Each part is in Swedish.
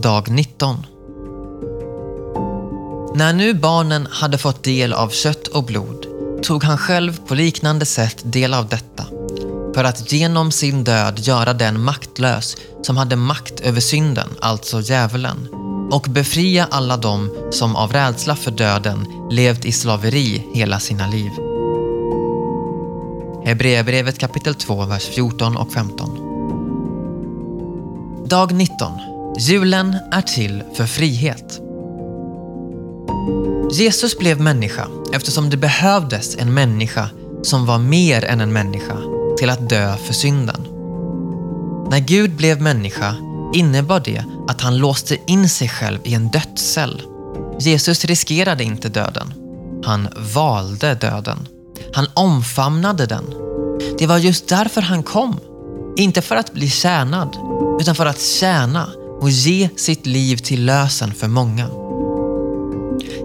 dag 19. När nu barnen hade fått del av kött och blod tog han själv på liknande sätt del av detta för att genom sin död göra den maktlös som hade makt över synden, alltså djävulen, och befria alla dem som av rädsla för döden levt i slaveri hela sina liv. Hebreerbrevet kapitel 2, vers 14 och 15. Dag 19. Julen är till för frihet. Jesus blev människa eftersom det behövdes en människa som var mer än en människa till att dö för synden. När Gud blev människa innebar det att han låste in sig själv i en dödscell. Jesus riskerade inte döden. Han valde döden. Han omfamnade den. Det var just därför han kom. Inte för att bli tjänad, utan för att tjäna och ge sitt liv till lösen för många.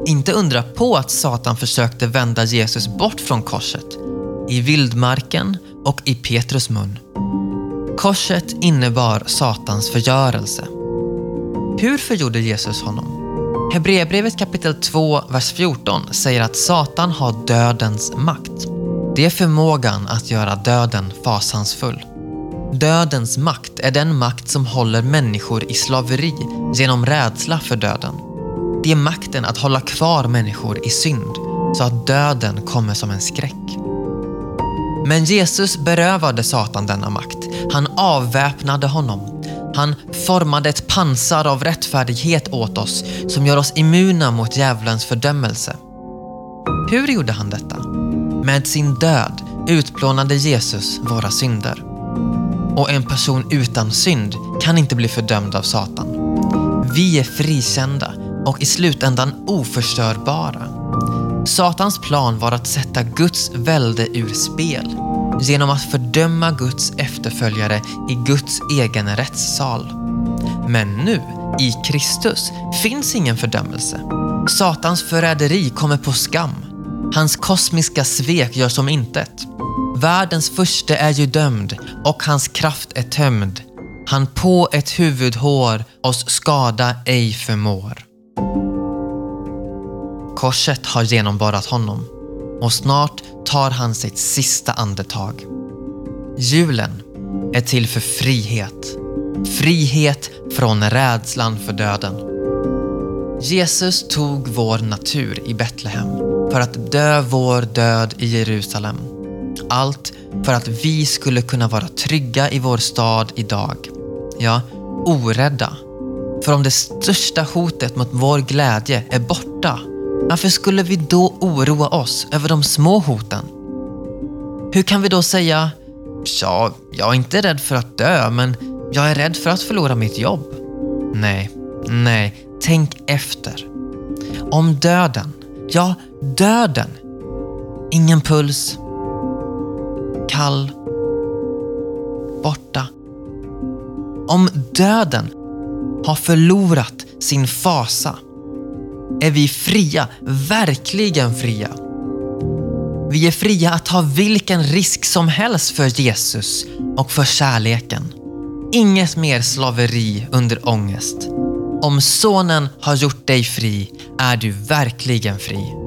Inte undra på att Satan försökte vända Jesus bort från korset, i vildmarken och i Petrus mun. Korset innebar Satans förgörelse. Hur förgjorde Jesus honom? Hebreerbrevet kapitel 2, vers 14 säger att Satan har dödens makt. Det är förmågan att göra döden fasansfull. Dödens makt är den makt som håller människor i slaveri genom rädsla för döden. Det är makten att hålla kvar människor i synd så att döden kommer som en skräck. Men Jesus berövade Satan denna makt. Han avväpnade honom. Han formade ett pansar av rättfärdighet åt oss som gör oss immuna mot djävulens fördömelse. Hur gjorde han detta? Med sin död utplånade Jesus våra synder. Och en person utan synd kan inte bli fördömd av Satan. Vi är frikända och i slutändan oförstörbara. Satans plan var att sätta Guds välde ur spel genom att fördöma Guds efterföljare i Guds egen rättssal. Men nu, i Kristus, finns ingen fördömelse. Satans förräderi kommer på skam. Hans kosmiska svek gör som intet. Världens första är ju dömd och hans kraft är tömd. Han på ett huvudhår oss skada ej förmår. Korset har genomborrat honom och snart tar han sitt sista andetag. Julen är till för frihet. Frihet från rädslan för döden. Jesus tog vår natur i Betlehem för att dö vår död i Jerusalem. Allt för att vi skulle kunna vara trygga i vår stad idag. Ja, orädda. För om det största hotet mot vår glädje är borta varför skulle vi då oroa oss över de små hoten? Hur kan vi då säga, ja, jag är inte rädd för att dö, men jag är rädd för att förlora mitt jobb? Nej, nej, tänk efter. Om döden, ja, döden. Ingen puls. Kall. Borta. Om döden har förlorat sin fasa är vi fria, verkligen fria. Vi är fria att ta vilken risk som helst för Jesus och för kärleken. Inget mer slaveri under ångest. Om Sonen har gjort dig fri är du verkligen fri.